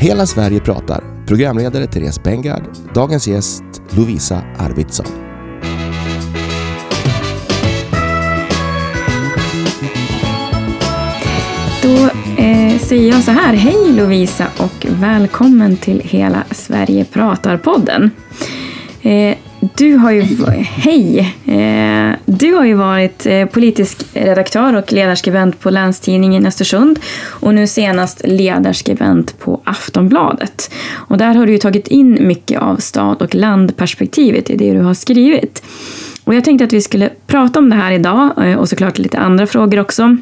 Hela Sverige pratar. Programledare Therese Bengard. Dagens gäst Lovisa Arvidsson. Då eh, säger jag så här. Hej Lovisa och välkommen till Hela Sverige pratar-podden. Eh, du har ju, hej! hej. du har ju varit eh, politisk redaktör och ledarskribent på Länstidningen Östersund och nu senast ledarskribent på Aftonbladet. Och där har du ju tagit in mycket av stad och landperspektivet i det du har skrivit. Och jag tänkte att vi skulle prata om det här idag eh, och såklart lite andra frågor också.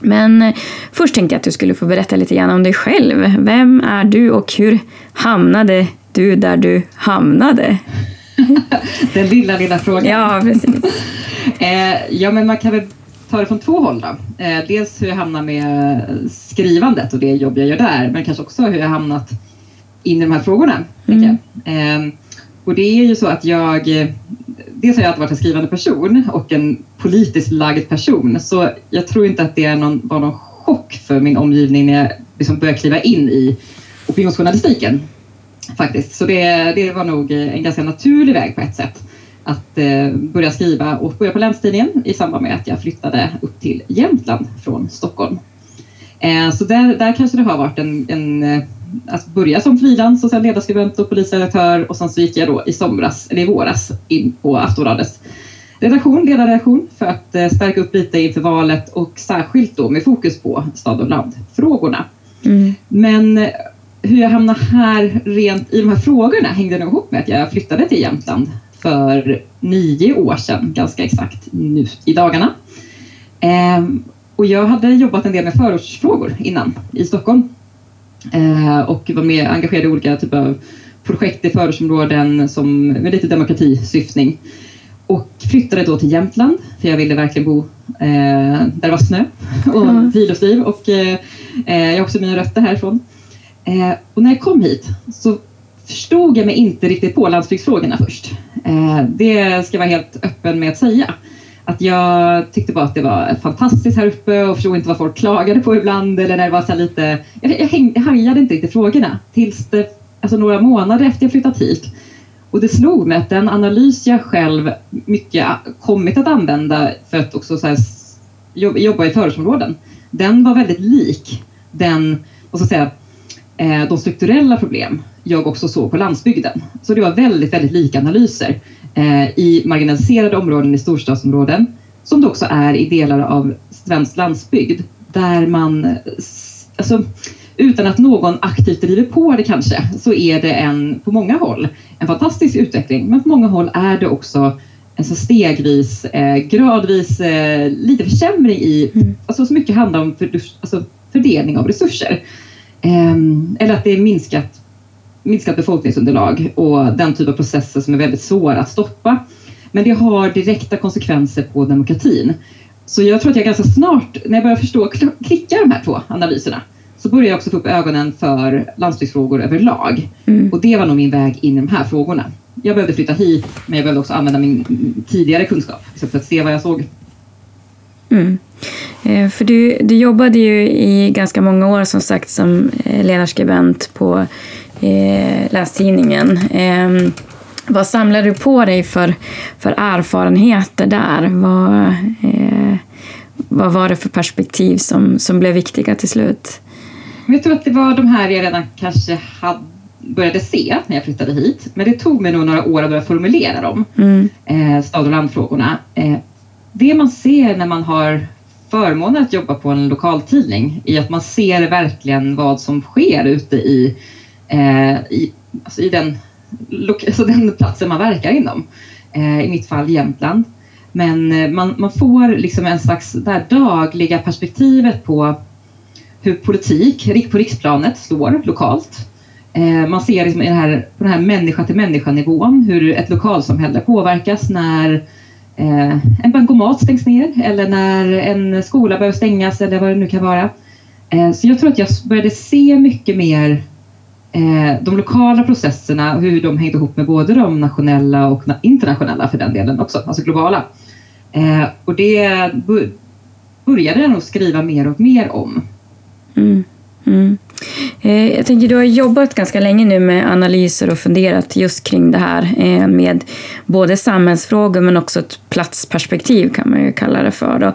Men först tänkte jag att du skulle få berätta lite grann om dig själv. Vem är du och hur hamnade du där du hamnade? Den lilla, lilla frågan. Ja, precis. eh, ja, men man kan väl ta det från två håll då. Eh, dels hur jag hamnar med skrivandet och det jobb jag gör där, men kanske också hur jag hamnat in i de här frågorna. Mm. Eh, och det är ju så att jag, dels har jag alltid varit en skrivande person och en politiskt lagd person, så jag tror inte att det är någon, var någon chock för min omgivning när jag liksom började kliva in i opinionsjournalistiken faktiskt. Så det, det var nog en ganska naturlig väg på ett sätt att eh, börja skriva och börja på Länstidningen i samband med att jag flyttade upp till Jämtland från Stockholm. Eh, så där, där kanske det har varit en, en eh, att börja som frilans och sen ledarskribent och polisredaktör och sen så gick jag då i somras, eller i våras, in på Aftonbladets redaktion, ledarredaktion för att eh, stärka upp lite inför valet och särskilt då med fokus på stad och landfrågorna. Mm. Men hur jag hamnade här rent i de här frågorna hängde nog ihop med att jag flyttade till Jämtland för nio år sedan, ganska exakt nu i dagarna. Ehm, och jag hade jobbat en del med förortsfrågor innan i Stockholm ehm, och var med engagerad i olika typer av projekt i förortsområden som, med lite demokratisyftning. Och flyttade då till Jämtland för jag ville verkligen bo eh, där det var snö och friluftsliv och eh, jag har också mina rötter härifrån. Eh, och när jag kom hit så förstod jag mig inte riktigt på landsbygdsfrågorna först. Eh, det ska jag vara helt öppen med att säga. Att jag tyckte bara att det var fantastiskt här uppe och förstod inte vad folk klagade på ibland eller när det var så lite... Jag, jag, häng, jag hajade inte riktigt frågorna tills det, alltså några månader efter jag flyttat hit. Och det slog mig att den analys jag själv mycket kommit att använda för att också så här, jobba i förortsområden, den var väldigt lik den, och så säga, de strukturella problem jag också såg på landsbygden. Så det var väldigt, väldigt lika analyser eh, i marginaliserade områden i storstadsområden som det också är i delar av svensk landsbygd där man, alltså, utan att någon aktivt driver på det kanske, så är det en, på många håll en fantastisk utveckling. Men på många håll är det också en så stegvis, eh, gradvis eh, lite försämring i, mm. alltså så mycket handlar om för, alltså, fördelning av resurser. Ehm, eller att det är minskat, minskat befolkningsunderlag och den typ av processer som är väldigt svåra att stoppa. Men det har direkta konsekvenser på demokratin. Så jag tror att jag ganska snart, när jag börjar förstå, klicka de här två analyserna, så börjar jag också få upp ögonen för landsbygdsfrågor överlag. Mm. Och det var nog min väg in i de här frågorna. Jag behövde flytta hit, men jag behövde också använda min tidigare kunskap för att se vad jag såg. Mm. Eh, för du, du jobbade ju i ganska många år som sagt som eh, ledarskribent på eh, Lästidningen. Eh, vad samlade du på dig för, för erfarenheter där? Vad, eh, vad var det för perspektiv som, som blev viktiga till slut? Jag tror att det var de här jag redan kanske hade började se när jag flyttade hit. Men det tog mig nog några år att börja formulera dem. Mm. Eh, stad och landfrågorna. Eh, det man ser när man har förmånen att jobba på en lokaltidning i att man ser verkligen vad som sker ute i, eh, i, alltså i den, alltså den platsen man verkar inom. Eh, I mitt fall Jämtland. Men eh, man, man får liksom en slags där dagliga perspektivet på hur politik på riksplanet slår lokalt. Eh, man ser liksom i den här, på den här människa till människa nivån hur ett lokalsamhälle påverkas när Eh, en bankomat stängs ner eller när en skola behöver stängas eller vad det nu kan vara. Eh, så jag tror att jag började se mycket mer eh, de lokala processerna och hur de hängde ihop med både de nationella och internationella för den delen också, alltså globala. Eh, och det började jag nog skriva mer och mer om. Mm. Mm. Eh, jag tänker, du har jobbat ganska länge nu med analyser och funderat just kring det här eh, med både samhällsfrågor men också ett platsperspektiv kan man ju kalla det för.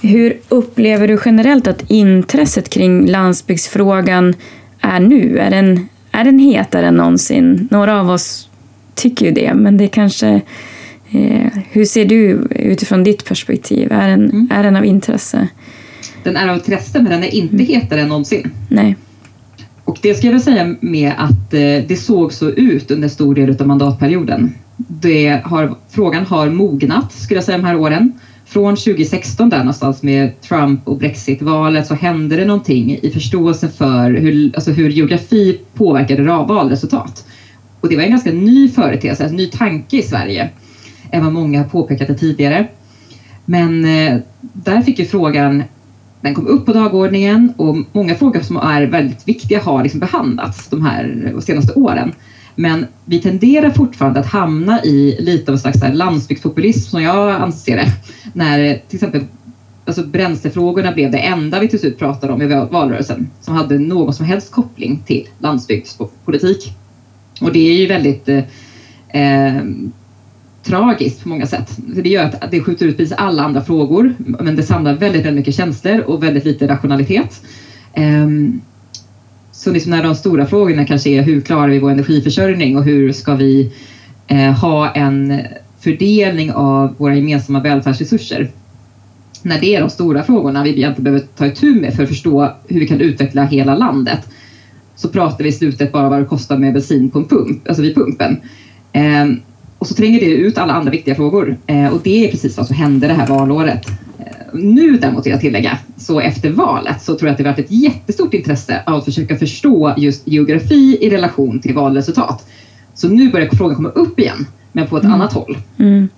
Hur upplever du generellt att intresset kring landsbygdsfrågan är nu? Är den, är den hetare än någonsin? Några av oss tycker ju det, men det kanske... Eh, hur ser du utifrån ditt perspektiv? Är den, mm. är den av intresse? Den är av intresse, men den är inte mm. hetare än någonsin. Nej. Och det ska jag säga med att eh, det såg så ut under stor del av mandatperioden. Det har, frågan har mognat, skulle jag säga, de här åren. Från 2016 där någonstans med Trump och Brexit-valet så hände det någonting i förståelsen för hur, alltså hur geografi påverkade valresultat. Och det var en ganska ny företeelse, en ny tanke i Sverige än vad många har påpekat det tidigare. Men eh, där fick ju frågan den kom upp på dagordningen och många frågor som är väldigt viktiga har liksom behandlats de här senaste åren. Men vi tenderar fortfarande att hamna i lite av en slags landsbygdspopulism som jag anser det. När till exempel alltså bränslefrågorna blev det enda vi till slut pratade om i valrörelsen som hade någon som helst koppling till landsbygdspolitik. Och det är ju väldigt eh, eh tragiskt på många sätt. Det gör att det skjuter ut precis alla andra frågor men det samlar väldigt, väldigt mycket känslor och väldigt lite rationalitet. Um, så liksom när de stora frågorna kanske är hur klarar vi vår energiförsörjning och hur ska vi eh, ha en fördelning av våra gemensamma välfärdsresurser. När det är de stora frågorna vi egentligen behöver ta itu med för att förstå hur vi kan utveckla hela landet så pratar vi i slutet bara vad det kostar med bensin på en pump, alltså vid pumpen. Ehm, och så tränger det ut alla andra viktiga frågor. Eh, och det är precis vad som hände det här valåret. Eh, nu däremot vill jag tillägga, så efter valet så tror jag att det varit ett jättestort intresse av att försöka förstå just geografi i relation till valresultat. Så nu börjar frågan komma upp igen, men på ett mm. annat håll. Mm.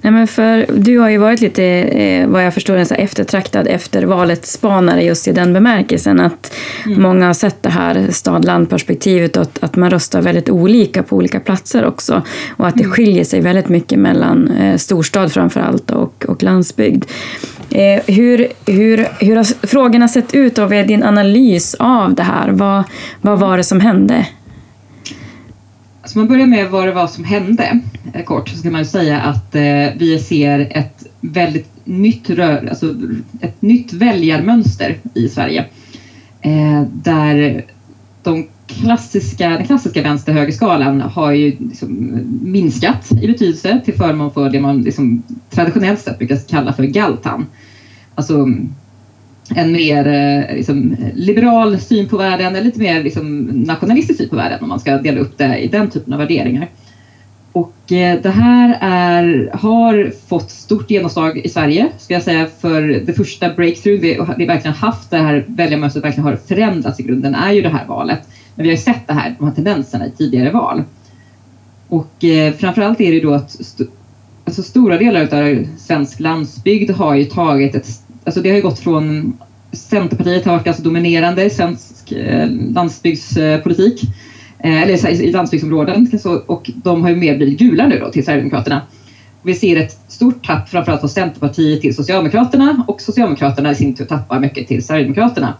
Nej, men för du har ju varit lite, eh, vad jag förstår, en så eftertraktad efter valet-spanare just i den bemärkelsen att mm. många har sett det här stad-land-perspektivet och att, att, man röstar väldigt olika på olika platser också. Och att det mm. skiljer sig väldigt mycket mellan eh, storstad framför allt och, och landsbygd. Eh, hur, hur, hur har frågorna sett ut och vad är din analys av det här? Vad, vad var det som hände? Så man börjar med vad det var som hände eh, kort så kan man säga att eh, vi ser ett väldigt nytt, rör, alltså ett nytt väljarmönster i Sverige. Eh, där de klassiska, den klassiska vänster-högerskalan har ju liksom minskat i betydelse till förmån för det man liksom traditionellt sett brukar kalla för galtan. Alltså en mer eh, liksom, liberal syn på världen, eller lite mer liksom, nationalistisk syn på världen om man ska dela upp det i den typen av värderingar. Och eh, det här är, har fått stort genomslag i Sverige, ska jag säga, för det första breakthrough vi, vi verkligen haft, det här väljarmönstret verkligen har förändrats i grunden, är ju det här valet. Men vi har ju sett det här, de här tendenserna i tidigare val. Och eh, framförallt är det då att st alltså stora delar av svensk landsbygd har ju tagit ett alltså det har ju gått från Centerpartiet har varit ganska dominerande i svensk eh, landsbygdspolitik, eh, eller i landsbygdsområden, och de har ju mer blivit gula nu då till Sverigedemokraterna. Vi ser ett stort tapp framförallt från Centerpartiet till Socialdemokraterna och Socialdemokraterna i sin tur tappar mycket till Sverigedemokraterna.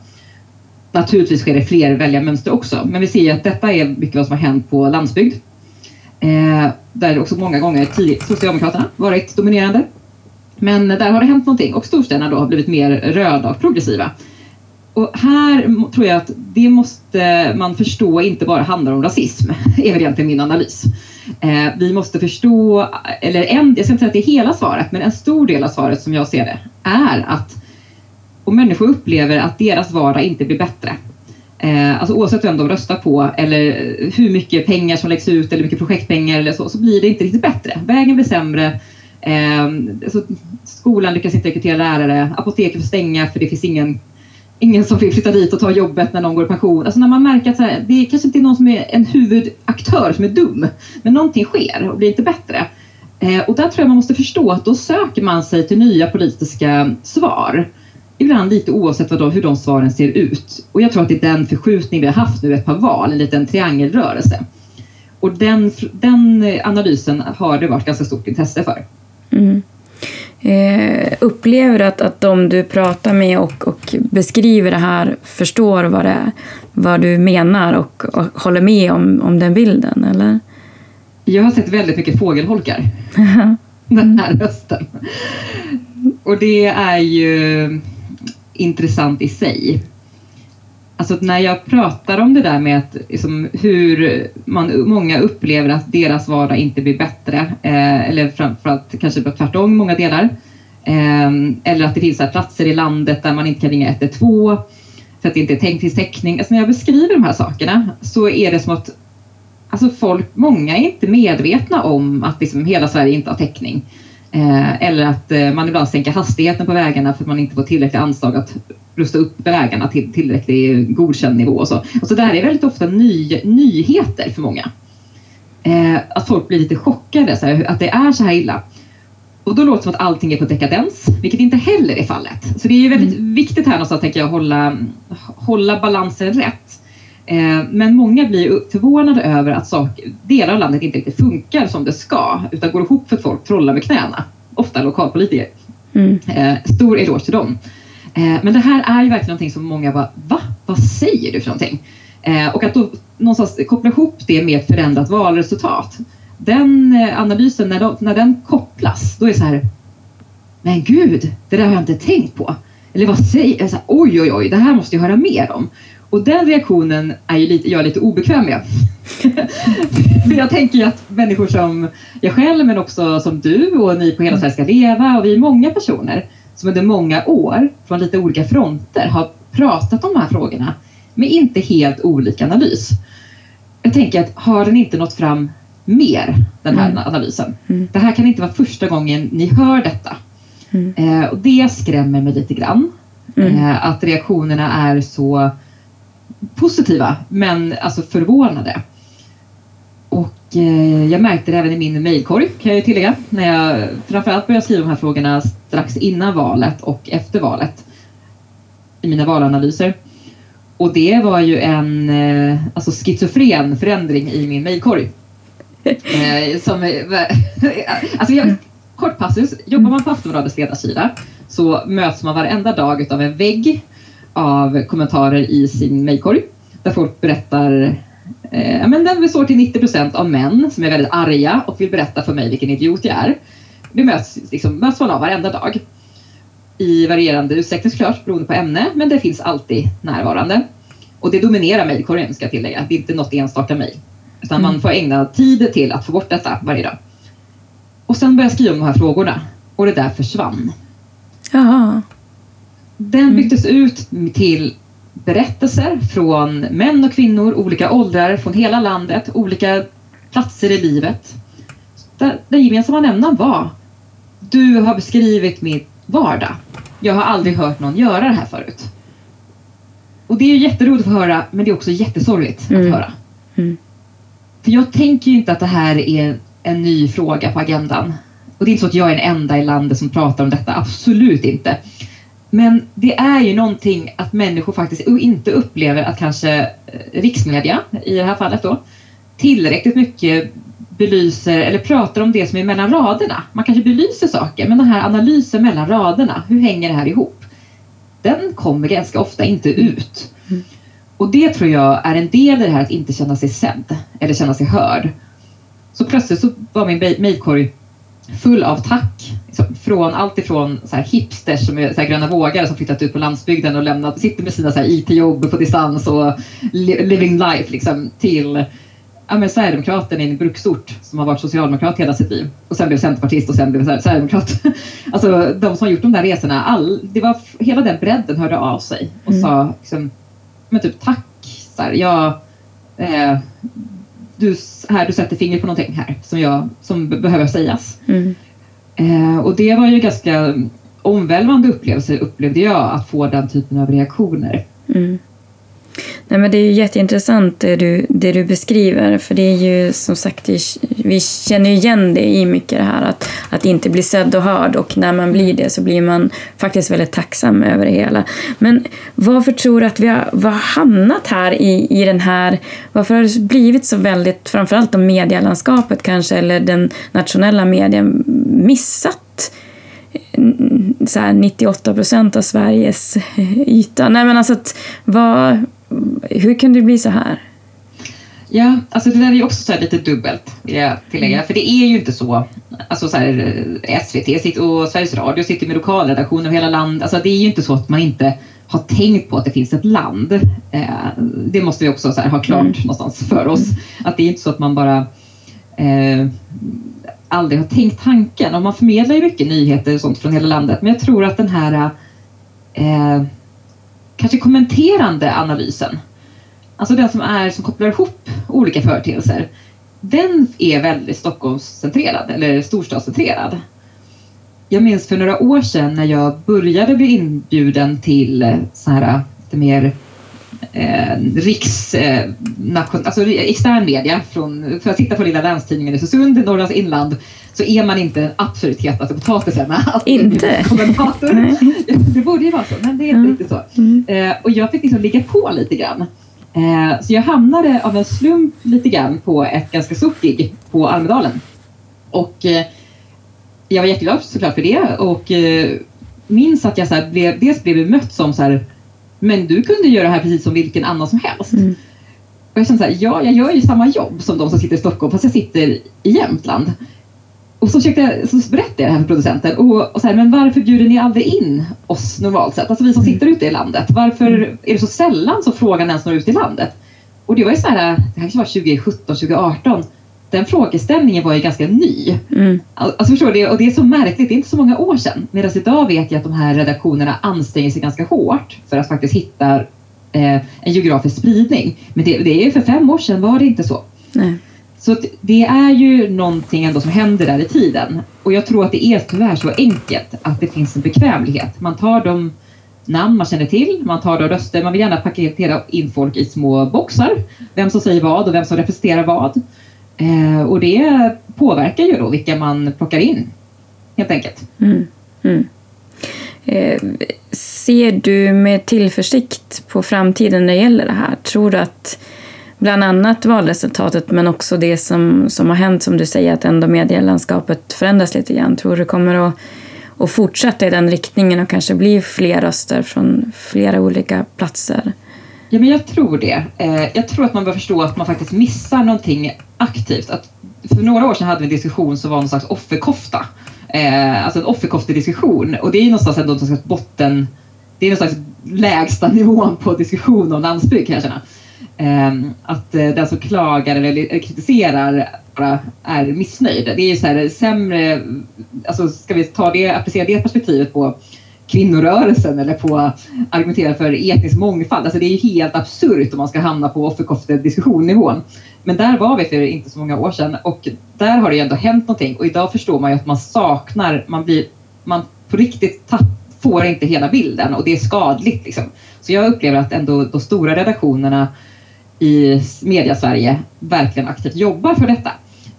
Naturligtvis sker det fler väljarmönster också, men vi ser att detta är mycket vad som har hänt på landsbygd. Eh, där också många gånger Socialdemokraterna varit dominerande men där har det hänt någonting och storstäderna då har blivit mer röda och progressiva. Och här tror jag att det måste man förstå inte bara handlar om rasism, är väl egentligen min analys. Eh, vi måste förstå, eller en, jag ska inte säga att det är hela svaret, men en stor del av svaret som jag ser det är att om människor upplever att deras vardag inte blir bättre, eh, alltså oavsett vem de röstar på eller hur mycket pengar som läggs ut eller hur mycket projektpengar eller så, så blir det inte riktigt bättre. Vägen blir sämre, alltså, skolan lyckas inte rekrytera lärare, apoteket får stänga för det finns ingen, ingen som vill flytta dit och ta jobbet när någon går i pension. Alltså när man märker att så här, det kanske inte är någon som är en huvudaktör som är dum, men någonting sker och blir inte bättre. Eh, och där tror jag man måste förstå att då söker man sig till nya politiska svar. Ibland lite oavsett vad de, hur de svaren ser ut. Och jag tror att det är den förskjutning vi har haft nu ett par val, en liten triangelrörelse. Och den, den analysen har det varit ganska stort intresse för. Mm. Eh, upplever du att, att de du pratar med och, och beskriver det här förstår vad, det, vad du menar och, och håller med om, om den bilden? Eller? Jag har sett väldigt mycket fågelholkar den här hösten. Och det är ju intressant i sig. Alltså när jag pratar om det där med att, liksom, hur man, många upplever att deras vardag inte blir bättre, eh, eller framförallt kanske tvärtom många delar. Eh, eller att det finns här platser i landet där man inte kan ringa 112 för att det inte är tänkt finns täckning. Alltså när jag beskriver de här sakerna så är det som att alltså folk, många är inte medvetna om att liksom hela Sverige inte har täckning. Eh, eller att eh, man ibland sänker hastigheten på vägarna för att man inte får tillräckliga anslag att rusta upp vägarna till tillräckligt godkänd nivå. Och så. Och så det här är väldigt ofta ny, nyheter för många. Eh, att folk blir lite chockade, så här, att det är så här illa. Och då låter det som att allting är på dekadens, vilket inte heller är fallet. Så det är väldigt mm. viktigt här någonstans, tänker jag, att hålla, hålla balansen rätt. Eh, men många blir förvånade över att delar av landet inte riktigt funkar som det ska, utan går ihop för att folk trollar med knäna. Ofta lokalpolitiker. Mm. Eh, stor eloge till dem. Eh, men det här är ju verkligen någonting som många bara, va? Vad säger du för någonting? Och att då någonstans koppla ihop det med ett förändrat valresultat. Den analysen, när, de, när den kopplas, då är det så här, men gud, det där har jag inte tänkt på. Eller vad säger jag? Oj, oj, oj, det här måste jag höra mer om. Och den reaktionen är ju lite, jag är lite obekväm med. För jag tänker ju att människor som jag själv, men också som du och ni på Hela Sverige ska leva och vi är många personer som under många år från lite olika fronter har pratat om de här frågorna med inte helt olika analys. Jag tänker att har den inte nått fram mer, den här mm. analysen? Mm. Det här kan inte vara första gången ni hör detta. Mm. Eh, och det skrämmer mig lite grann. Mm. Eh, att reaktionerna är så positiva, men alltså förvånade. Och eh, jag märkte det även i min mejlkorg kan jag tillägga. När jag framförallt började skriva de här frågorna strax innan valet och efter valet. I mina valanalyser. Och det var ju en eh, alltså schizofren förändring i min mejlkorg. eh, som, alltså jag, kort passus, jobbar man på Aftonbladets ledarsida så möts man varenda dag av en vägg av kommentarer i sin mejlkorg där folk berättar Eh, men den består till 90 procent av män som är väldigt arga och vill berätta för mig vilken idiot jag är. Det möts, liksom, möts man av varenda dag. I varierande utsträckning såklart beroende på ämne, men det finns alltid närvarande. Och det dominerar mejlkorgen ska jag tillägga. Det är inte något enstaka mejl. Utan mm. man får ägna tid till att få bort detta varje dag. Och sen började jag skriva om de här frågorna och det där försvann. Jaha. Den byttes mm. ut till berättelser från män och kvinnor, olika åldrar, från hela landet, olika platser i livet. Den gemensamma nämnaren var Du har beskrivit min vardag. Jag har aldrig hört någon göra det här förut. Och det är jätteroligt att höra, men det är också jättesorgligt mm. att höra. Mm. För jag tänker ju inte att det här är en ny fråga på agendan. Och det är inte så att jag är den enda i landet som pratar om detta, absolut inte. Men det är ju någonting att människor faktiskt inte upplever att kanske eh, riksmedia, i det här fallet då, tillräckligt mycket belyser eller pratar om det som är mellan raderna. Man kanske belyser saker, men den här analysen mellan raderna, hur hänger det här ihop? Den kommer ganska ofta inte ut. Mm. Och det tror jag är en del i det här att inte känna sig sedd eller känna sig hörd. Så plötsligt så var min mejlkorg full av tack. Från allt ifrån så här hipsters som är så här gröna vågare som flyttat ut på landsbygden och lämnat, sitter med sina IT-jobb på distans och living life liksom, till ja, men Sverigedemokraten i en bruksort som har varit socialdemokrat hela sitt liv och sen blev centerpartist och sen blev Sverigedemokrat. alltså de som har gjort de där resorna, all, det var, hela den bredden hörde av sig och mm. sa liksom, men typ tack, så här, jag, eh, du, här, du sätter fingret på någonting här som, jag, som behöver sägas. Mm. Eh, och det var ju ganska omvälvande upplevelse upplevde jag att få den typen av reaktioner. Mm. Nej, men det är ju jätteintressant det du, det du beskriver. För det är ju som sagt, vi känner igen det i mycket det här att, att inte bli sedd och hörd. Och när man blir det så blir man faktiskt väldigt tacksam över det hela. Men varför tror du att vi har, vi har hamnat här i, i den här... Varför har det blivit så väldigt, framförallt om medielandskapet kanske, eller den nationella medien, missat så här 98 procent av Sveriges yta. Nej, men alltså att, vad, hur kan det bli så här? Ja, alltså det där är ju också så lite dubbelt vill jag tillägga. Mm. För det är ju inte så. Alltså så här, SVT och Sveriges Radio sitter med lokalredaktioner över hela landet. Alltså det är ju inte så att man inte har tänkt på att det finns ett land. Eh, det måste vi också så ha klart mm. någonstans för oss. Att det är inte så att man bara eh, aldrig har tänkt tanken. Och man förmedlar ju mycket nyheter och sånt från hela landet. Men jag tror att den här eh, kanske kommenterande analysen Alltså den som, är, som kopplar ihop olika företeelser. Den är väldigt Stockholmscentrerad eller storstadscentrerad. Jag minns för några år sedan när jag började bli inbjuden till eh, så här eh, lite mer eh, riks, eh, nation, alltså eh, extern media från, för att titta på lilla länstidningen i Östersund Norrlands inland så är man inte den absolut hetaste potatisen. Inte? Kommentator. det borde ju vara så, men det är inte mm. riktigt så. Mm. Eh, och jag fick liksom ligga på lite grann. Eh, så jag hamnade av en slump lite grann på ett ganska stort gig på Almedalen. Och eh, jag var jätteglad såklart för det och eh, minns att jag så här blev, dels blev bemött som så här, men du kunde göra det här precis som vilken annan som helst. Mm. Och jag kände så här, ja, jag gör ju samma jobb som de som sitter i Stockholm fast jag sitter i Jämtland. Och så, försökte, så berättade jag det här för producenten. Och, och så här, men varför bjuder ni aldrig in oss normalt sett? Alltså vi som sitter ute i landet. Varför är det så sällan som frågan ens når ut i landet? Och det var ju så här, det här var 2017, 2018. Den frågeställningen var ju ganska ny. Mm. Alltså förstår du? Och det är så märkligt, det är inte så många år sedan. Medan idag vet jag att de här redaktionerna anstränger sig ganska hårt för att faktiskt hitta eh, en geografisk spridning. Men det, det är ju för fem år sedan var det inte så. Nej. Så det är ju någonting ändå som händer där i tiden. Och jag tror att det är tyvärr så enkelt att det finns en bekvämlighet. Man tar de namn man känner till, man tar de röster, man vill gärna paketera in folk i små boxar. Vem som säger vad och vem som representerar vad. Eh, och det påverkar ju då vilka man plockar in, helt enkelt. Mm. Mm. Eh, ser du med tillförsikt på framtiden när det gäller det här? Tror du att bland annat valresultatet men också det som, som har hänt som du säger att ändå medielandskapet förändras lite grann. Tror du kommer att, att fortsätta i den riktningen och kanske bli fler röster från flera olika platser? Ja, men jag tror det. Eh, jag tror att man bör förstå att man faktiskt missar någonting aktivt. Att för några år sedan hade vi en diskussion som var någon slags offerkofta. Eh, alltså en offerkoftediskussion och det är någonstans ändå någon slags botten det är någon slags lägsta nivån på diskussion om landsbygd kan jag känna. Ehm, att eh, den som klagar eller eh, kritiserar är missnöjd. Det är ju så här eh, sämre, alltså ska vi ta det, applicera det perspektivet på kvinnorörelsen eller på argumentera för etnisk mångfald. Alltså det är ju helt absurt om man ska hamna på offerkofte-diskussionnivån. Men där var vi för inte så många år sedan och där har det ju ändå hänt någonting och idag förstår man ju att man saknar, man blir, man på riktigt tapp, får inte hela bilden och det är skadligt liksom. Så jag upplever att ändå de stora redaktionerna i media-Sverige verkligen aktivt jobbar för detta.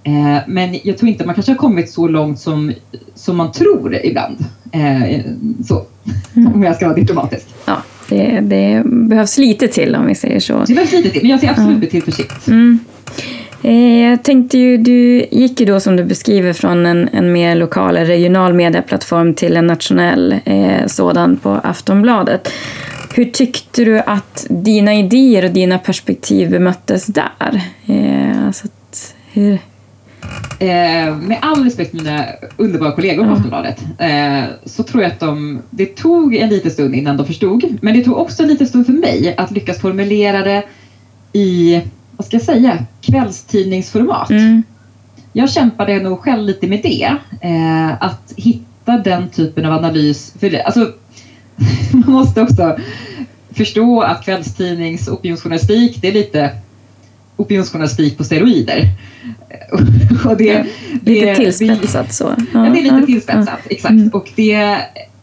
Eh, men jag tror inte man kanske har kommit så långt som, som man tror ibland. Eh, så, mm. om jag ska vara diplomatisk. Ja, det, det, behövs lite till om vi säger så. Det behövs lite till, men jag ser absolut med tillförsikt. Mm. Eh, jag tänkte ju, du gick ju då som du beskriver från en, en mer lokal, regional medieplattform till en nationell eh, sådan på Aftonbladet. Hur tyckte du att dina idéer och dina perspektiv bemöttes där? Eh, alltså att, hur... Eh, med all respekt för mina underbara kollegor på Aftonbladet eh, så tror jag att de, det tog en liten stund innan de förstod. Men det tog också en liten stund för mig att lyckas formulera det i, vad ska jag säga, kvällstidningsformat. Mm. Jag kämpade nog själv lite med det. Eh, att hitta den typen av analys. För det, alltså, man måste också förstå att kvällstidnings opinionsjournalistik, det är lite opinionsjournalistik på steroider. Och det, det, lite tillspetsat så. Ja, det är lite tillspetsat, exakt. Mm. Och det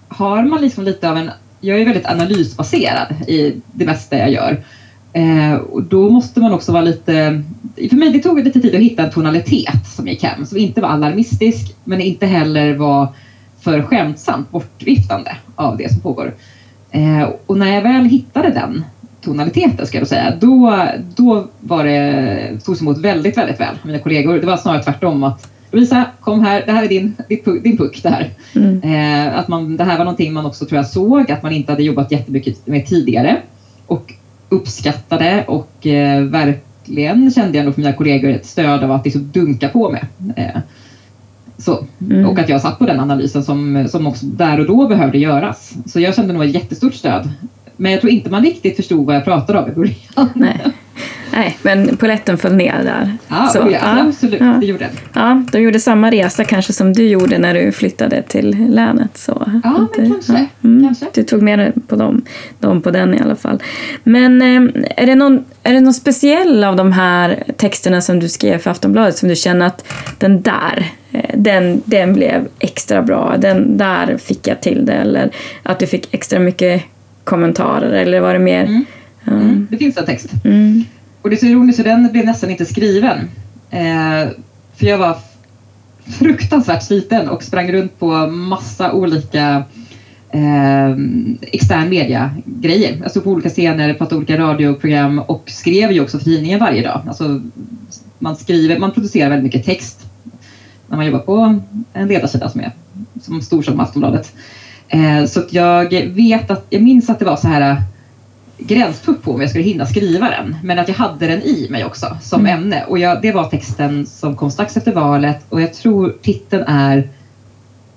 har man liksom lite av en... Jag är väldigt analysbaserad i det mesta jag gör. Eh, och då måste man också vara lite... För mig det tog lite tid att hitta en tonalitet som gick hem, som inte var alarmistisk men inte heller var för skämtsamt bortviftande av det som pågår. Eh, och när jag väl hittade den tonaliteten ska jag säga, då, då var det, togs emot väldigt, väldigt väl av mina kollegor. Det var snarare tvärtom att Lovisa, kom här, det här är din, din, puck, din puck det här. Mm. Eh, att man, det här var någonting man också tror jag såg att man inte hade jobbat jättemycket med tidigare och uppskattade och eh, verkligen kände jag nog för mina kollegor ett stöd av att liksom dunka på med. Eh, så. Mm. Och att jag satt på den analysen som, som också där och då behövde göras. Så jag kände nog ett jättestort stöd. Men jag tror inte man riktigt förstod vad jag pratade om i början. Nej. Nej, men poletten föll ner där. Ja, Så, oh ja, ja, absolut, ja. det gjorde den. Ja, de gjorde samma resa kanske som du gjorde när du flyttade till länet. Så Ja, att, men kanske, mm, kanske. Du tog med dig på dem, dem på den i alla fall. Men eh, är, det någon, är det någon speciell av de här texterna som du skrev för Aftonbladet som du känner att den där, eh, den, den blev extra bra, den där fick jag till det eller att du fick extra mycket kommentarer eller var det mer? Mm. Ja. Mm, det finns en text. Mm. Och det är så ironiskt, så den blev nästan inte skriven. Eh, för jag var fruktansvärt sliten och sprang runt på massa olika eh, extern media-grejer. Jag alltså stod på olika scener, pratade olika radioprogram och skrev ju också för tidningen varje dag. Alltså, man, skriver, man producerar väldigt mycket text när man jobbar på en ledarsida som är som stor som Aftonbladet. Eh, så att jag vet att, jag minns att det var så här gränstupp på om jag skulle hinna skriva den. Men att jag hade den i mig också som Mm. ämne. Och jag, det var texten som kom strax efter valet och jag tror titeln är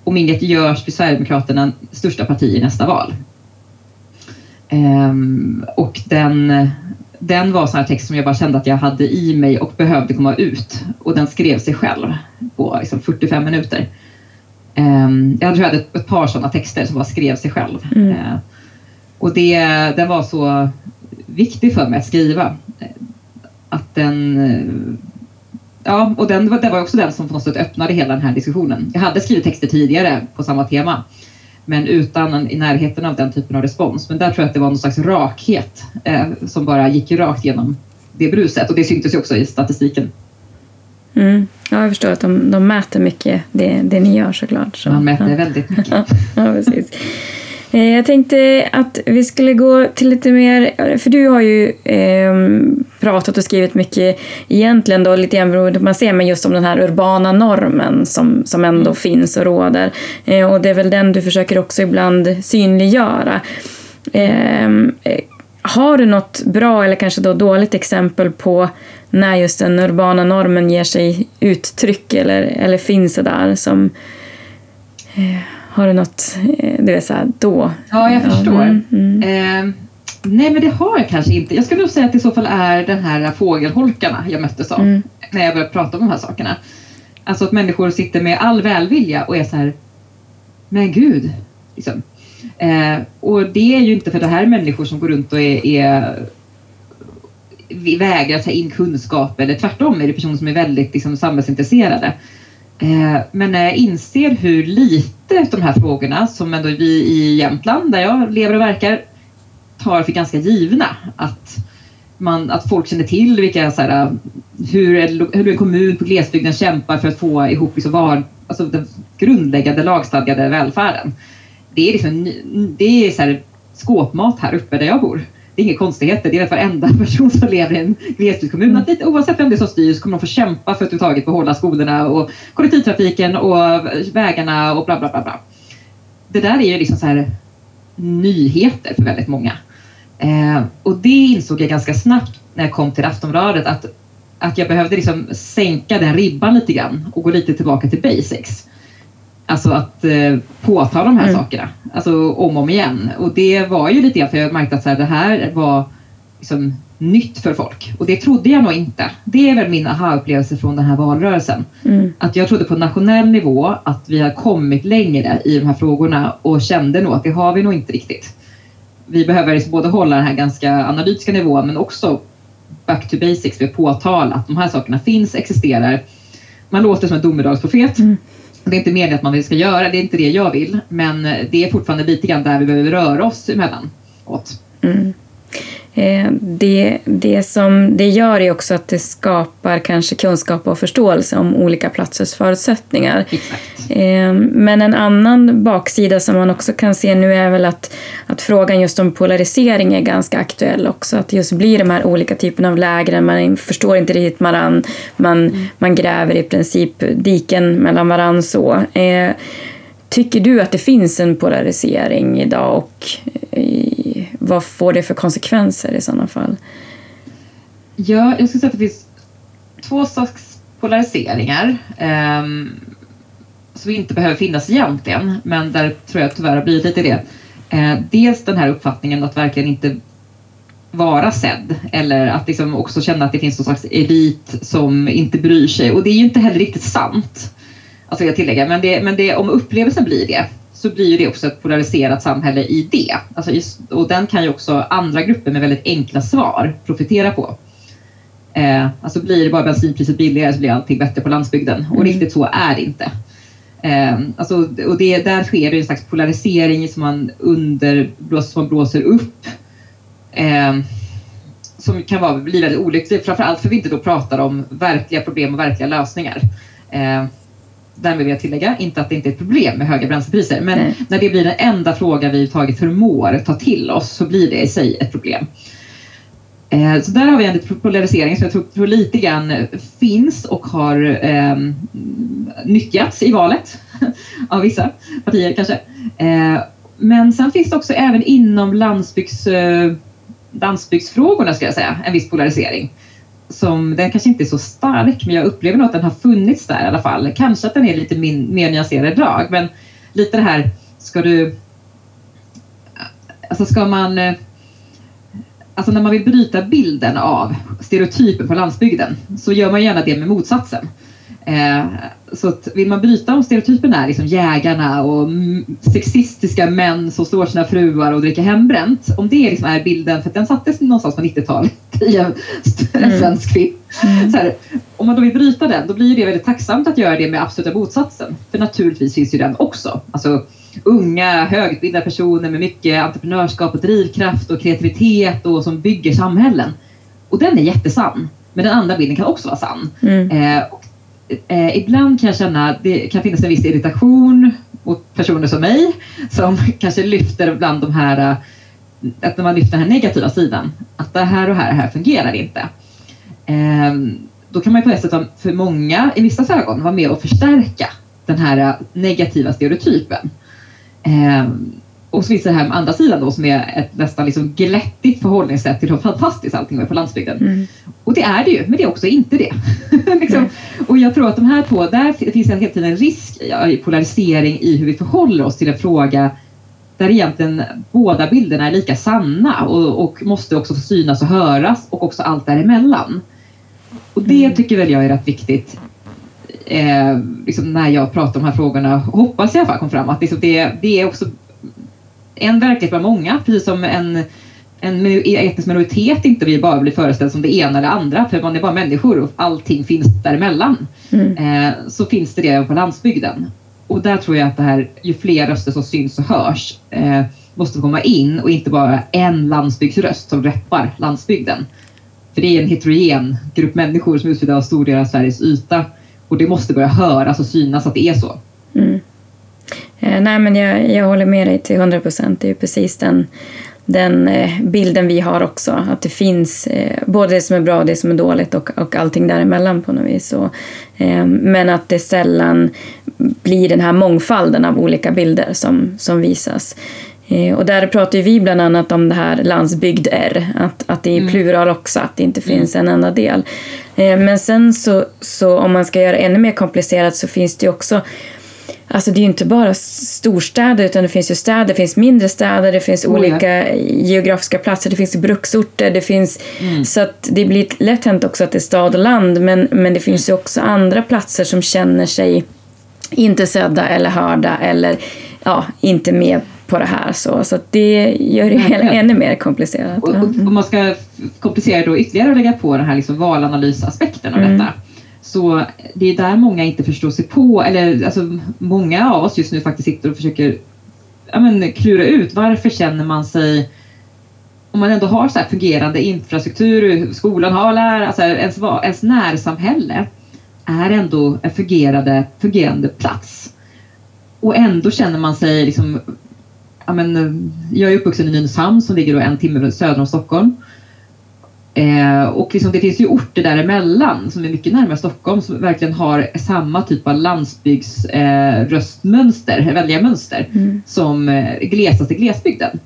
Om inget görs blir Sverigedemokraterna största parti i nästa val. Ehm, och den, den var sån här text som jag bara kände att jag hade i mig och behövde komma ut. Och den skrev sig själv på liksom 45 minuter. Ehm, jag tror jag hade ett, ett par sådana texter som bara skrev sig själv. Mm. Ehm, och det, den var så viktig för mig att skriva. Att den... Ja, och den, det var också den som på något sätt öppnade hela den här diskussionen. Jag hade skrivit texter tidigare på samma tema. Men utan i närheten av den typen av respons. Men där tror jag att det var någon slags rakhet eh, som bara gick rakt genom det bruset. Och det syntes ju också i statistiken. Mm. Ja, jag förstår att de, de mäter mycket det, det ni gör såklart. Så, Man mäter ja. väldigt mycket. ja, precis. Eh, Jag tänkte att vi skulle gå till lite mer, för du har ju ehm, pratat och skrivit mycket egentligen då, lite grann beroende på man ser, men just om den här urbana normen som, som ändå Mm. finns och råder. Eh, och det är väl den du försöker också ibland synliggöra. Ehm, eh, har du något bra eller kanske då dåligt exempel på när just den urbana normen ger sig uttryck eller, eller finns det där som eh, har du något, eh, du vet såhär då? Ja, jag förstår. mm, mm. Eh, nej, men det har jag kanske inte. Jag skulle nog säga att det i så fall är den här fågelholkarna jag möttes av Mm. när jag började prata om de här sakerna. Alltså att människor sitter med all välvilja och är så här, men gud. Liksom. Eh, och det är ju inte för det här är människor som går runt och är, är vägrar ta in kunskap eller tvärtom är det personer som är väldigt liksom, samhällsintresserade. Eh, men när jag inser hur lite de här frågorna som ändå vi i Jämtland där jag lever och verkar tar för ganska givna. Att, man, att folk känner till vilka, så här, eh, hur, en- hur en kommun på glesbygden kämpar för att få ihop liksom var, alltså den grundläggande lagstadgade välfärden. Det är, liksom, det är så här, skåpmat här uppe där jag bor. Det är inga konstigheter. Det är att varenda person som lever i en glesbygdskommun, att lite, oavsett vem det är som styr, så kommer de få kämpa för att överhuvudtaget behålla skolorna och kollektivtrafiken och vägarna och bla bla bla. bla. Det där är ju liksom så här nyheter för väldigt många. Eh, och det insåg jag ganska snabbt när jag kom till Aftonbladet att, att jag behövde liksom sänka den ribban lite grann och gå lite tillbaka till basics. Alltså att eh, påtala de här Mm. sakerna, alltså om och om igen. Och det var ju lite grann för jag märkte att så här, det här var liksom nytt för folk. Och det trodde jag nog inte. Det är väl min aha-upplevelse från den här valrörelsen. Mm. Att jag trodde på nationell nivå att vi har kommit längre i de här frågorna och kände nog att det har vi nog inte riktigt. Vi behöver liksom både hålla den här ganska analytiska nivån men också back to basics, vi påtala att de här sakerna finns, existerar. Man låter som en domedagsprofet. Mm. Det är inte meningen att man ska göra, det är inte det jag vill. Men det är fortfarande lite grann där vi behöver röra oss emellanåt. Mm. Eh, det, det som det gör är också att det skapar kanske kunskap och förståelse om olika platsers förutsättningar. Eh, men en annan baksida som man också kan se nu är väl att, att frågan just om polarisering är ganska aktuell också. Att just blir de här olika typerna av lägren, man förstår inte riktigt varann, man, mm. man gräver i princip diken mellan varann så. Eh, tycker du att det finns en polarisering idag och vad får det för konsekvenser i sådana fall? Ja, jag skulle säga att det finns två slags polariseringar eh, som inte behöver finnas egentligen, men där tror jag tyvärr har blivit lite det. Eh, dels den här uppfattningen att verkligen inte vara sedd eller att liksom också känna att det finns någon slags elit som inte bryr sig och det är ju inte heller riktigt sant. Alltså jag tillägga, men, det, men det, om upplevelsen blir det så blir det också ett polariserat samhälle i det. Alltså och den kan ju också andra grupper med väldigt enkla svar profitera på. Eh, alltså blir det bara bensinpriset billigare så blir allting bättre på landsbygden. Och mm. riktigt så är det inte. Eh, alltså, och det, där sker det en slags polarisering som man, under, som man blåser upp. Eh, som kan vara, bli väldigt olycklig, framförallt för vi inte då pratar om verkliga problem och verkliga lösningar. Eh, Därmed vill jag tillägga, inte att det inte är ett problem med höga bränslepriser, men Nej. när det blir den enda fråga vi tagit förmår ta till oss så blir det i sig ett problem. Eh, så där har vi en polarisering som jag tror, tror lite grann finns och har eh, nyttjats i valet av vissa partier kanske. Eh, men sen finns det också även inom landsbygds, eh, landsbygdsfrågorna ska jag säga en viss polarisering som, den kanske inte är så stark, men jag upplever nog att den har funnits där i alla fall. Kanske att den är lite min, mer nyanserad drag, men lite det här, ska du... Alltså ska man... Eh, alltså när man vill bryta bilden av stereotypen på landsbygden så gör man gärna det med motsatsen. Eh, så att vill man bryta de stereotyperna, liksom jägarna och sexistiska män som slår sina fruar och dricker hembränt. Om det liksom är bilden, för den sattes någonstans på 90-talet i en, mm. svensk film. Mm. om man då vill bryta den, då blir det väldigt tacksamt att göra det med absoluta motsatsen. För naturligtvis finns ju den också. Alltså, unga högutbildade personer med mycket entreprenörskap och drivkraft och kreativitet och som bygger samhällen. Och den är jättesann. Men den andra bilden kan också vara sann. Mm. Eh, eh, ibland kan jag känna att det kan finnas en viss irritation mot personer som mig som kanske lyfter bland de här, eh, att när man lyfter den här negativa sidan, att det här och här, här fungerar inte. Eh, då kan man ju på ett sätt för många, i vissa ögon, vara med och förstärka den här eh, negativa stereotypen. Eh, och så finns det här med andra sidan då som är ett nästan liksom glättigt förhållningssätt till hur fantastiskt allting är på landsbygden. Mm. Och det är det ju, men det är också inte det. liksom. Och jag tror att de här två, där finns en hela tiden en risk i polarisering i hur vi förhåller oss till en fråga där egentligen båda bilderna är lika sanna och, och måste också få synas och höras och också allt däremellan. Och det mm. tycker väl jag är rätt viktigt eh, liksom när jag pratar om de här frågorna, hoppas jag i alla fall kom fram, att liksom det, det är också en verklighet bland många, precis som en, en etnisk minoritet inte vill bara bli föreställd som det ena eller andra, för man är bara människor och allting finns däremellan. Mm. Eh, så finns det det på landsbygden. Och där tror jag att det här, ju fler röster som syns och hörs, eh, måste komma in och inte bara en landsbygdsröst som reppar landsbygden. För det är en heterogen grupp människor som utgör en stor del av Sveriges yta och det måste börja höras och synas att det är så. Mm. Eh, nej, men jag, jag håller med dig till 100 procent. Det är precis den, den eh, bilden vi har också. Att det finns eh, både det som är bra och det som är dåligt och, och allting däremellan på något vis. Och, men att det sällan blir den här mångfalden av olika bilder som, som visas. Och där pratar vi bland annat om det här landsbygd R, att, att det är mm. plural också, att det inte mm. finns en enda del. Men sen så, så om man ska göra ännu mer komplicerat så finns det ju också Alltså det är ju inte bara storstäder utan det finns ju städer, det finns mindre städer, det finns oh, olika ja. geografiska platser, det finns bruksorter, det finns mm. så att det blir lätt hänt också att det är stad och land men, men det finns ju också andra platser som känner sig inte sedda eller hörda eller ja, inte med på det här. Så, så det gör det ja, ännu mer komplicerat. Och, och, och, man ska komplicera då ytterligare och lägga på den här liksom valanalysaspekten av mm. detta. Så det är där många inte förstår sig på, eller alltså många av oss just nu faktiskt sitter och försöker ja, men, klura ut varför känner man sig om man ändå har så här fungerande infrastruktur, skolan har lärare, alltså ens, ens närsamhälle är ändå en fungerande, fungerande plats. Och ändå känner man sig liksom, ja men, jag är uppvuxen i Nynäshamn som ligger en timme söder om Stockholm. Eh, och liksom, det finns ju orter däremellan som är mycket närmare Stockholm som verkligen har samma typ av landsbygdsröstmönster, eh, väljarmönster mm. som eh, glesaste glesbygden.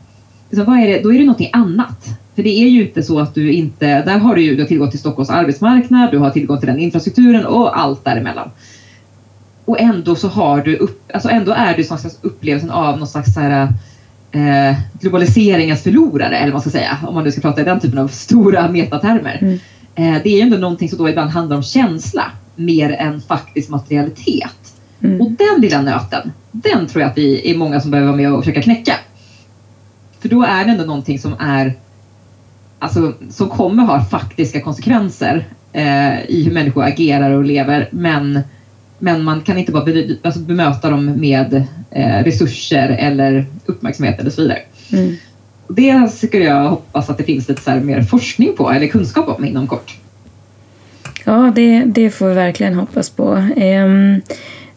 Liksom, vad är det? Då är det någonting annat. För det är ju inte så att du inte, där har du ju du har tillgång till Stockholms arbetsmarknad, du har tillgång till den infrastrukturen och allt däremellan. Och ändå så har du, upp, alltså ändå är du någon slags upplevelsen av någon slags så här, eh, globaliseringens förlorare, eller vad man ska säga, om man nu ska prata i den typen av stora metatermer. Mm. Eh, det är ju ändå någonting som då ibland handlar om känsla mer än faktisk materialitet. Mm. Och den lilla nöten, den tror jag att vi är många som behöver vara med och försöka knäcka. För då är det ändå någonting som är alltså, som kommer ha faktiska konsekvenser eh, i hur människor agerar och lever. Men, men man kan inte bara be, alltså, bemöta dem med eh, resurser eller uppmärksamhet eller så vidare. Mm. Det skulle jag hoppas att det finns lite så mer forskning på eller kunskap om inom kort. Ja, det, det får vi verkligen hoppas på. Um,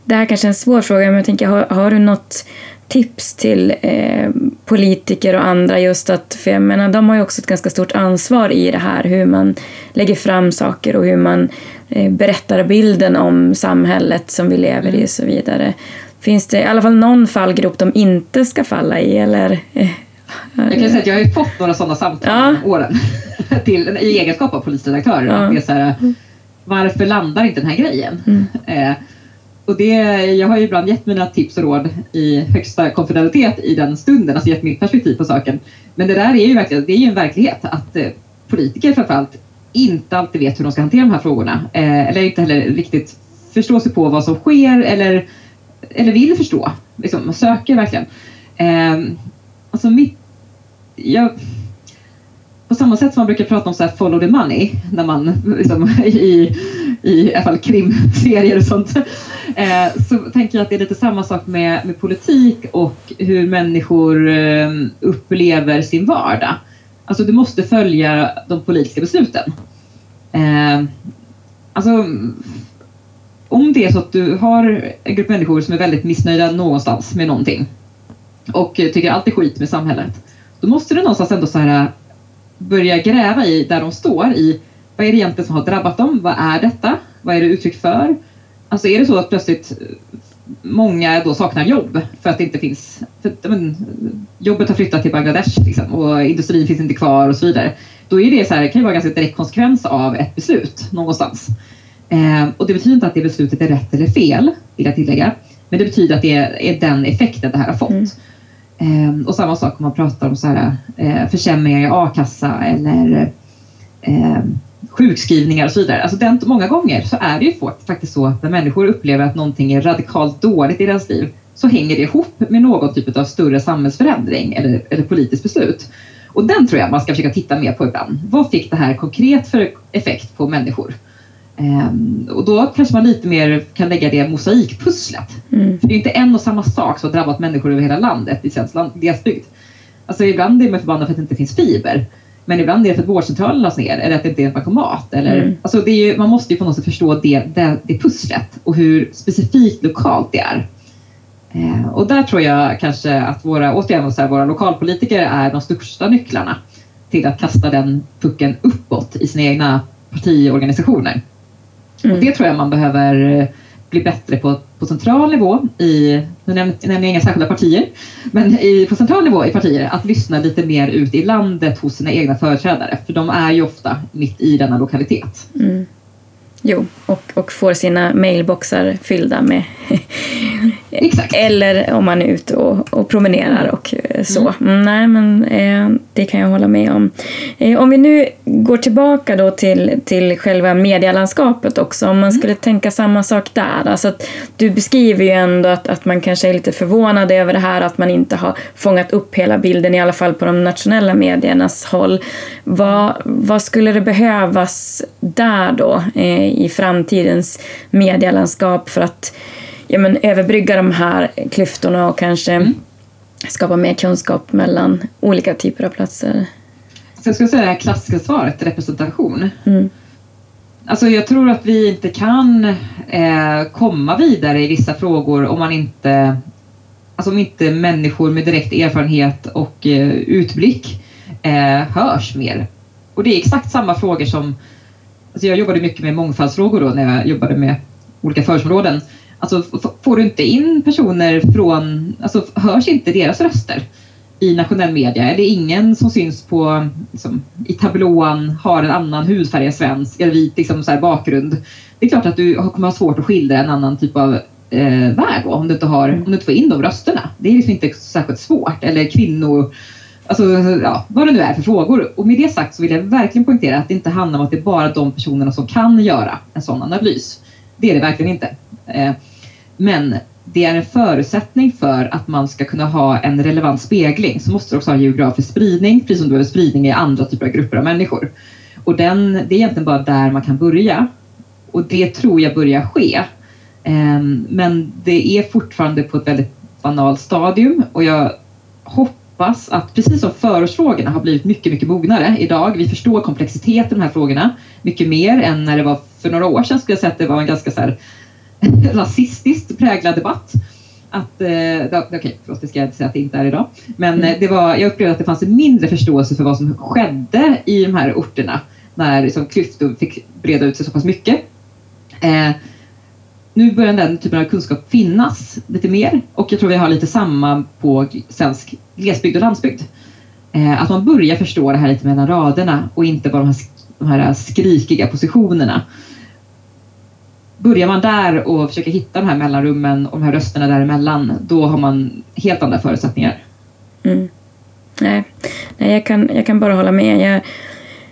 det här kanske är en svår fråga, men jag tänker, har, har du något tips till eh, politiker och andra just att, för jag menar de har ju också ett ganska stort ansvar i det här hur man lägger fram saker och hur man eh, berättar bilden om samhället som vi lever i mm. och så vidare. Finns det i alla fall någon fallgrop de inte ska falla i eller? Eh, jag kan säga att jag har ju fått några sådana samtal ja. åren till, i egenskap av polisredaktör. Ja. Det är så här, varför landar inte den här grejen? Mm. Eh, och det, jag har ju ibland gett mina tips och råd i högsta konfidentialitet i den stunden, alltså gett mitt perspektiv på saken. Men det där är ju verkligen, det är ju en verklighet att eh, politiker framförallt inte alltid vet hur de ska hantera de här frågorna. Eh, eller inte heller riktigt förstår sig på vad som sker eller, eller vill förstå. Liksom, söker verkligen. Eh, alltså mitt, jag, på samma sätt som man brukar prata om så här follow the money när man liksom, i, i, alla fall krimserier och sånt. Eh, så tänker jag att det är lite samma sak med, med politik och hur människor eh, upplever sin vardag. Alltså du måste följa de politiska besluten. Eh, alltså om det är så att du har en grupp människor som är väldigt missnöjda någonstans med någonting och tycker allt är skit med samhället. Då måste du någonstans ändå så här eh, börja gräva i där de står i vad är det egentligen som har drabbat dem? Vad är detta? Vad är det uttryck för? Alltså är det så att plötsligt många då saknar jobb för att det inte finns... För, men, jobbet har flyttat till Bangladesh liksom, och industrin finns inte kvar och så vidare. Då är det så här, kan ju vara ganska direkt konsekvens av ett beslut någonstans. Eh, och det betyder inte att det beslutet är rätt eller fel, vill jag tillägga. Men det betyder att det är, är den effekten det här har fått. Mm. Eh, och samma sak om man pratar om så här, eh, försämringar i a-kassa eller eh, sjukskrivningar och så vidare. Alltså den, många gånger så är det ju faktiskt så att när människor upplever att någonting är radikalt dåligt i deras liv så hänger det ihop med någon typ av större samhällsförändring eller, eller politiskt beslut. Och den tror jag man ska försöka titta mer på ibland. Vad fick det här konkret för effekt på människor? Um, och då kanske man lite mer kan lägga det mosaikpusslet. Mm. För det är inte en och samma sak som har drabbat människor över hela landet i svensk glesbygd. Alltså ibland är man förbannad för att det inte finns fiber. Men ibland är det för att vårdcentralen lades ner eller att det inte är en bankomat. Eller, mm. alltså det är ju, man måste ju på något sätt förstå det, det, det pusslet och hur specifikt lokalt det är. Eh, och där tror jag kanske att våra, återigen, så här, våra lokalpolitiker är de största nycklarna till att kasta den pucken uppåt i sina egna partiorganisationer. Mm. Och det tror jag man behöver bli bättre på, på central nivå i, nu nämner jag inga särskilda partier, men i, på central nivå i partier att lyssna lite mer ut i landet hos sina egna företrädare. För de är ju ofta mitt i denna lokalitet. Mm. Jo, och, och får sina mailboxar fyllda med. Eller om man är ute och, och promenerar och eh, så. Mm. Nej, men eh, det kan jag hålla med om. Eh, om vi nu går tillbaka då till, till själva medielandskapet också. Om man mm. skulle tänka samma sak där. Alltså att du beskriver ju ändå att, att man kanske är lite förvånad över det här att man inte har fångat upp hela bilden, i alla fall på de nationella mediernas håll. Vad, vad skulle det behövas där då eh, i framtidens medielandskap för att ja, men, överbrygga de här klyftorna och kanske mm. Skapa mer kunskap mellan olika typer av platser? Så jag skulle säga det klassiska svaret, representation. Mm. Alltså jag tror att vi inte kan eh, komma vidare i vissa frågor om man inte Alltså om inte människor med direkt erfarenhet och eh, utblick eh, hörs mer. Och det är exakt samma frågor som Alltså jag jobbade mycket med mångfaldsfrågor då när jag jobbade med olika förortsområden. Alltså får du inte in personer från, alltså hörs inte deras röster i nationell media? Är det ingen som syns på, liksom, i tablån, har en annan hudfärg än svensk, eller vit liksom, så bakgrund? Det är klart att du kommer ha svårt att skildra en annan typ av eh, väg om du, inte har, om du inte får in de rösterna. Det är liksom inte särskilt svårt. Eller kvinnor, alltså ja, vad det nu är för frågor. Och med det sagt så vill jag verkligen poängtera att det inte handlar om att det är bara de personerna som kan göra en sån analys. Det är det verkligen inte. Eh, men det är en förutsättning för att man ska kunna ha en relevant spegling så måste du också ha en geografisk spridning, precis som du behöver spridning i andra typer av grupper av människor. Och den, det är egentligen bara där man kan börja. Och det tror jag börjar ske. Ehm, men det är fortfarande på ett väldigt banalt stadium och jag hoppas att precis som förortsfrågorna har blivit mycket, mycket mognare idag. Vi förstår komplexiteten i de här frågorna mycket mer än när det var för några år sedan skulle jag säga att det var en ganska så här rasistiskt präglad debatt. Att, eh, Okej, okay, förlåt, det ska jag inte säga att det inte är idag. Men mm. det var, jag upplevde att det fanns en mindre förståelse för vad som skedde i de här orterna när liksom, klyftor fick breda ut sig så pass mycket. Eh, nu börjar den typen av kunskap finnas lite mer och jag tror vi har lite samma på svensk glesbygd och landsbygd. Eh, att man börjar förstå det här lite mellan raderna och inte bara de här, de här skrikiga positionerna börjar man där och försöker hitta de här mellanrummen och de här rösterna däremellan, då har man helt andra förutsättningar. Mm. Nej, Nej jag, kan, jag kan bara hålla med.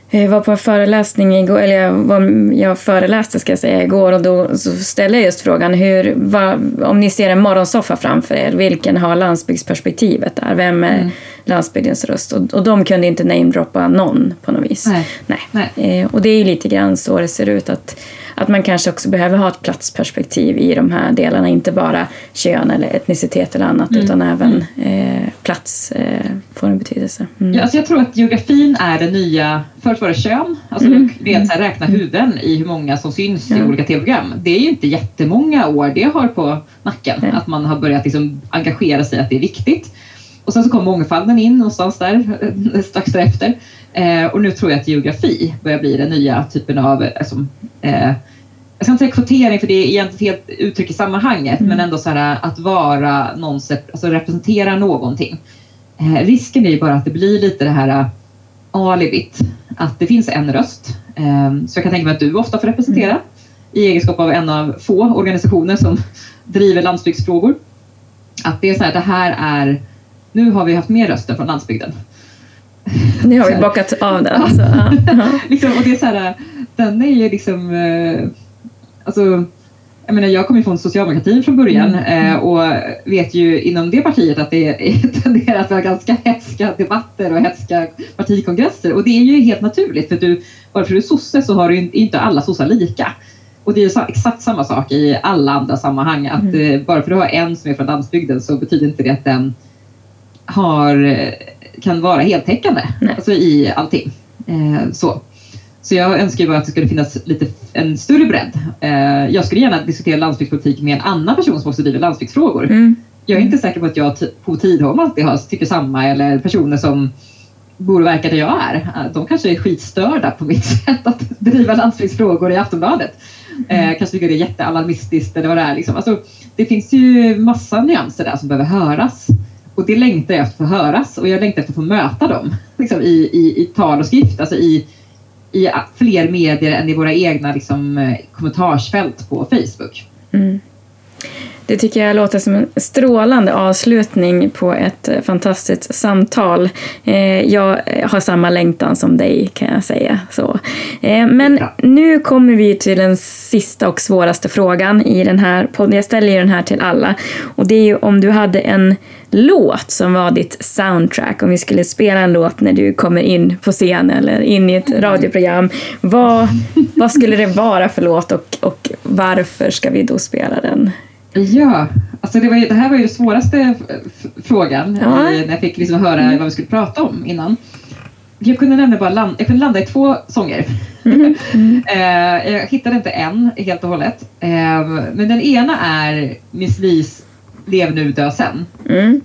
Jag var på en föreläsning igår, eller jag, var, jag föreläste ska jag säga igår och då så ställde jag just frågan hur, vad, om ni ser en morgonsoffa framför er, vilken har landsbygdsperspektivet där? Vem mm. Landsbygdens röst? Och, och de kunde inte namedroppa någon på något vis. Nej. Nej. Nej. Eh, och det är ju lite grann så det ser ut att att man kanske också behöver ha ett platsperspektiv i de här delarna, inte bara kön eller etnicitet eller annat mm. utan även mm. eh, plats eh, får en betydelse. Mm. Ja, alltså jag tror att geografin är det nya, först var det kön, alltså mm. rent här, räkna mm. huvuden i hur många som syns ja. i olika tv-program. Det är ju inte jättemånga år det har på nacken, ja. att man har börjat liksom engagera sig att det är viktigt. Och sen så kom mångfalden in någonstans där eh, strax därefter. Eh, och nu tror jag att geografi börjar bli den nya typen av alltså, eh, jag ska inte säga kvotering för det är egentligen helt uttryck i sammanhanget mm. men ändå så här att vara någon, alltså representera någonting. Eh, risken är ju bara att det blir lite det här alibit, att det finns en röst. Eh, så jag kan tänka mig att du ofta får representera mm. i egenskap av en av få organisationer som driver landsbygdsfrågor. Att det är så här, det här är, nu har vi haft mer röster från landsbygden. Nu har vi bockat av den. Alltså. liksom, och det är så här, den är ju liksom eh, alltså, jag menar, jag kommer från socialdemokratin från början mm. eh, och vet ju inom det partiet att det tenderar att vara ganska hetska debatter och hetska partikongresser och det är ju helt naturligt för du, bara för du är sosse så har du inte alla sossar lika. Och det är exakt samma sak i alla andra sammanhang att mm. eh, bara för att du har en som är från landsbygden så betyder inte det att den har, kan vara heltäckande alltså i allting. Eh, så. Så jag önskar ju bara att det skulle finnas lite, en större bredd. Eh, jag skulle gärna diskutera landsbygdspolitik med en annan person som också driver landsbygdsfrågor. Mm. Jag är inte säker på att jag på Tidholm alltid har, tycker samma eller personer som bor och verkar där jag är. Eh, de kanske är skitstörda på mitt sätt att driva landsbygdsfrågor i Aftonbladet. Mm. Eh, kanske tycker det är jättealarmistiskt eller vad det är. Liksom. Alltså, det finns ju massa nyanser där som behöver höras. Och det längtar jag efter att få höras och jag längtar efter att få möta dem liksom, i, i, i tal och skrift. Alltså i, i fler medier än i våra egna liksom, eh, kommentarsfält på Facebook. Mm. Det tycker jag låter som en strålande avslutning på ett eh, fantastiskt samtal. Eh, jag har samma längtan som dig kan jag säga. Så. Men nu kommer vi till den sista och svåraste frågan i den här podden. Jag ställer den här till alla. Och det är ju om du hade en låt som var ditt soundtrack, om vi skulle spela en låt när du kommer in på scen eller in i ett radioprogram, vad, vad skulle det vara för låt och, och varför ska vi då spela den? Ja, alltså det, var ju, det här var ju den svåraste frågan ja. när jag fick liksom höra mm. vad vi skulle prata om innan. jag kunde nämligen bara landa, jag kunde landa i två sånger. Mm. Jag hittade inte en helt och hållet. Eh, men den ena är Miss Lis Lev nu, dö sen. Mm.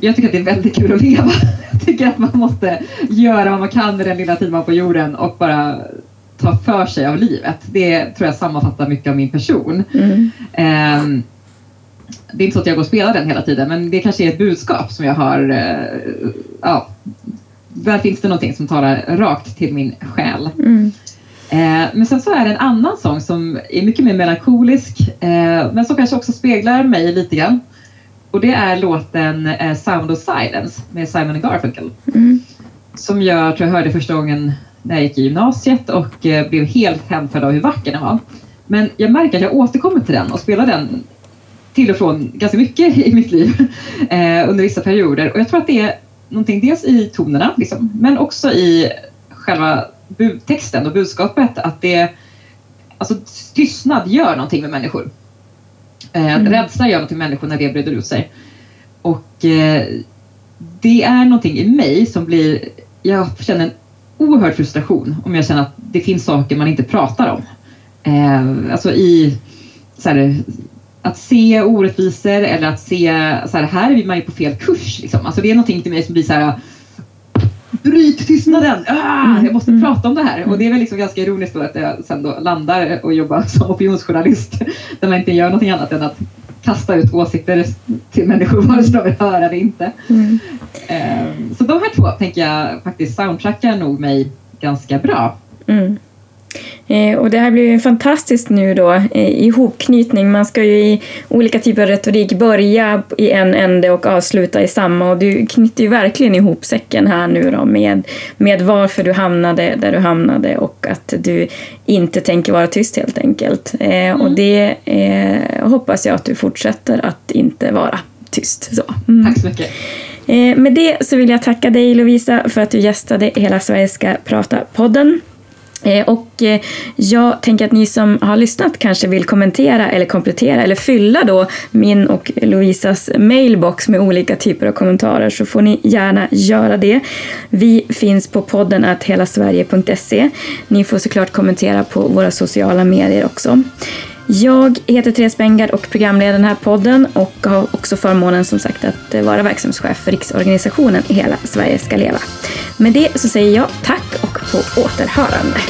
Jag tycker att det är väldigt kul att leva. Jag tycker att man måste göra vad man kan med den lilla tiden man på jorden och bara ta för sig av livet. Det tror jag sammanfattar mycket av min person. Mm. Eh, det är inte så att jag går och spelar den hela tiden men det kanske är ett budskap som jag har eh, ja, där finns det någonting som talar rakt till min själ. Mm. Eh, men sen så är det en annan sång som är mycket mer melankolisk eh, men som kanske också speglar mig lite grann. Och det är låten eh, Sound of Silence med Simon Garfunkel. Mm. Som jag tror jag hörde första gången när jag gick i gymnasiet och blev helt hänförd av hur vacker den var. Men jag märker att jag återkommer till den och spelar den till och från ganska mycket i mitt liv under vissa perioder. Och jag tror att det är någonting dels i tonerna, liksom, men också i själva texten och budskapet att det, alltså tystnad gör någonting med människor. Eh, mm. Rädsla gör någonting med människor när det breder ut sig. Och eh, det är någonting i mig som blir, jag känner en oerhörd frustration om jag känner att det finns saker man inte pratar om. Eh, alltså i här, att se orättvisor eller att se så här, här är man ju på fel kurs. Liksom. Alltså det är någonting till mig som blir så här Bryt tystnaden! Ah, mm, jag måste mm. prata om det här. Och det är väl liksom ganska ironiskt då att jag sen då landar och jobbar som opinionsjournalist där man inte gör någonting annat än att kasta ut åsikter till människor vare sig de vill höra eller inte. Mm. Um, så de här två tänker jag faktiskt soundtrackar nog mig ganska bra. Mm. Eh, och det här blir ju fantastiskt nu då, eh, ihopknytning. Man ska ju i olika typer av retorik börja i en ände och avsluta i samma och du knyter ju verkligen ihop säcken här nu då med, med varför du hamnade där du hamnade och att du inte tänker vara tyst helt enkelt. Eh, mm. Och det eh, hoppas jag att du fortsätter att inte vara tyst. Så. Mm. Tack så mycket. Eh, med det så vill jag tacka dig Lovisa för att du gästade Hela Sverige ska prata-podden. Eh, och eh, jag tänker att ni som har lyssnat kanske vill kommentera eller komplettera eller fylla då min och Lovisas mailbox med olika typer av kommentarer så får ni gärna göra det. Vi finns på podden att helasverige.se. Ni får såklart kommentera på våra sociala medier också. Jag heter Therese Bengard och programleder den här podden och har också förmånen som sagt att eh, vara verksamhetschef för riksorganisationen Hela Sverige ska leva. Med det så säger jag tack och på återhörande.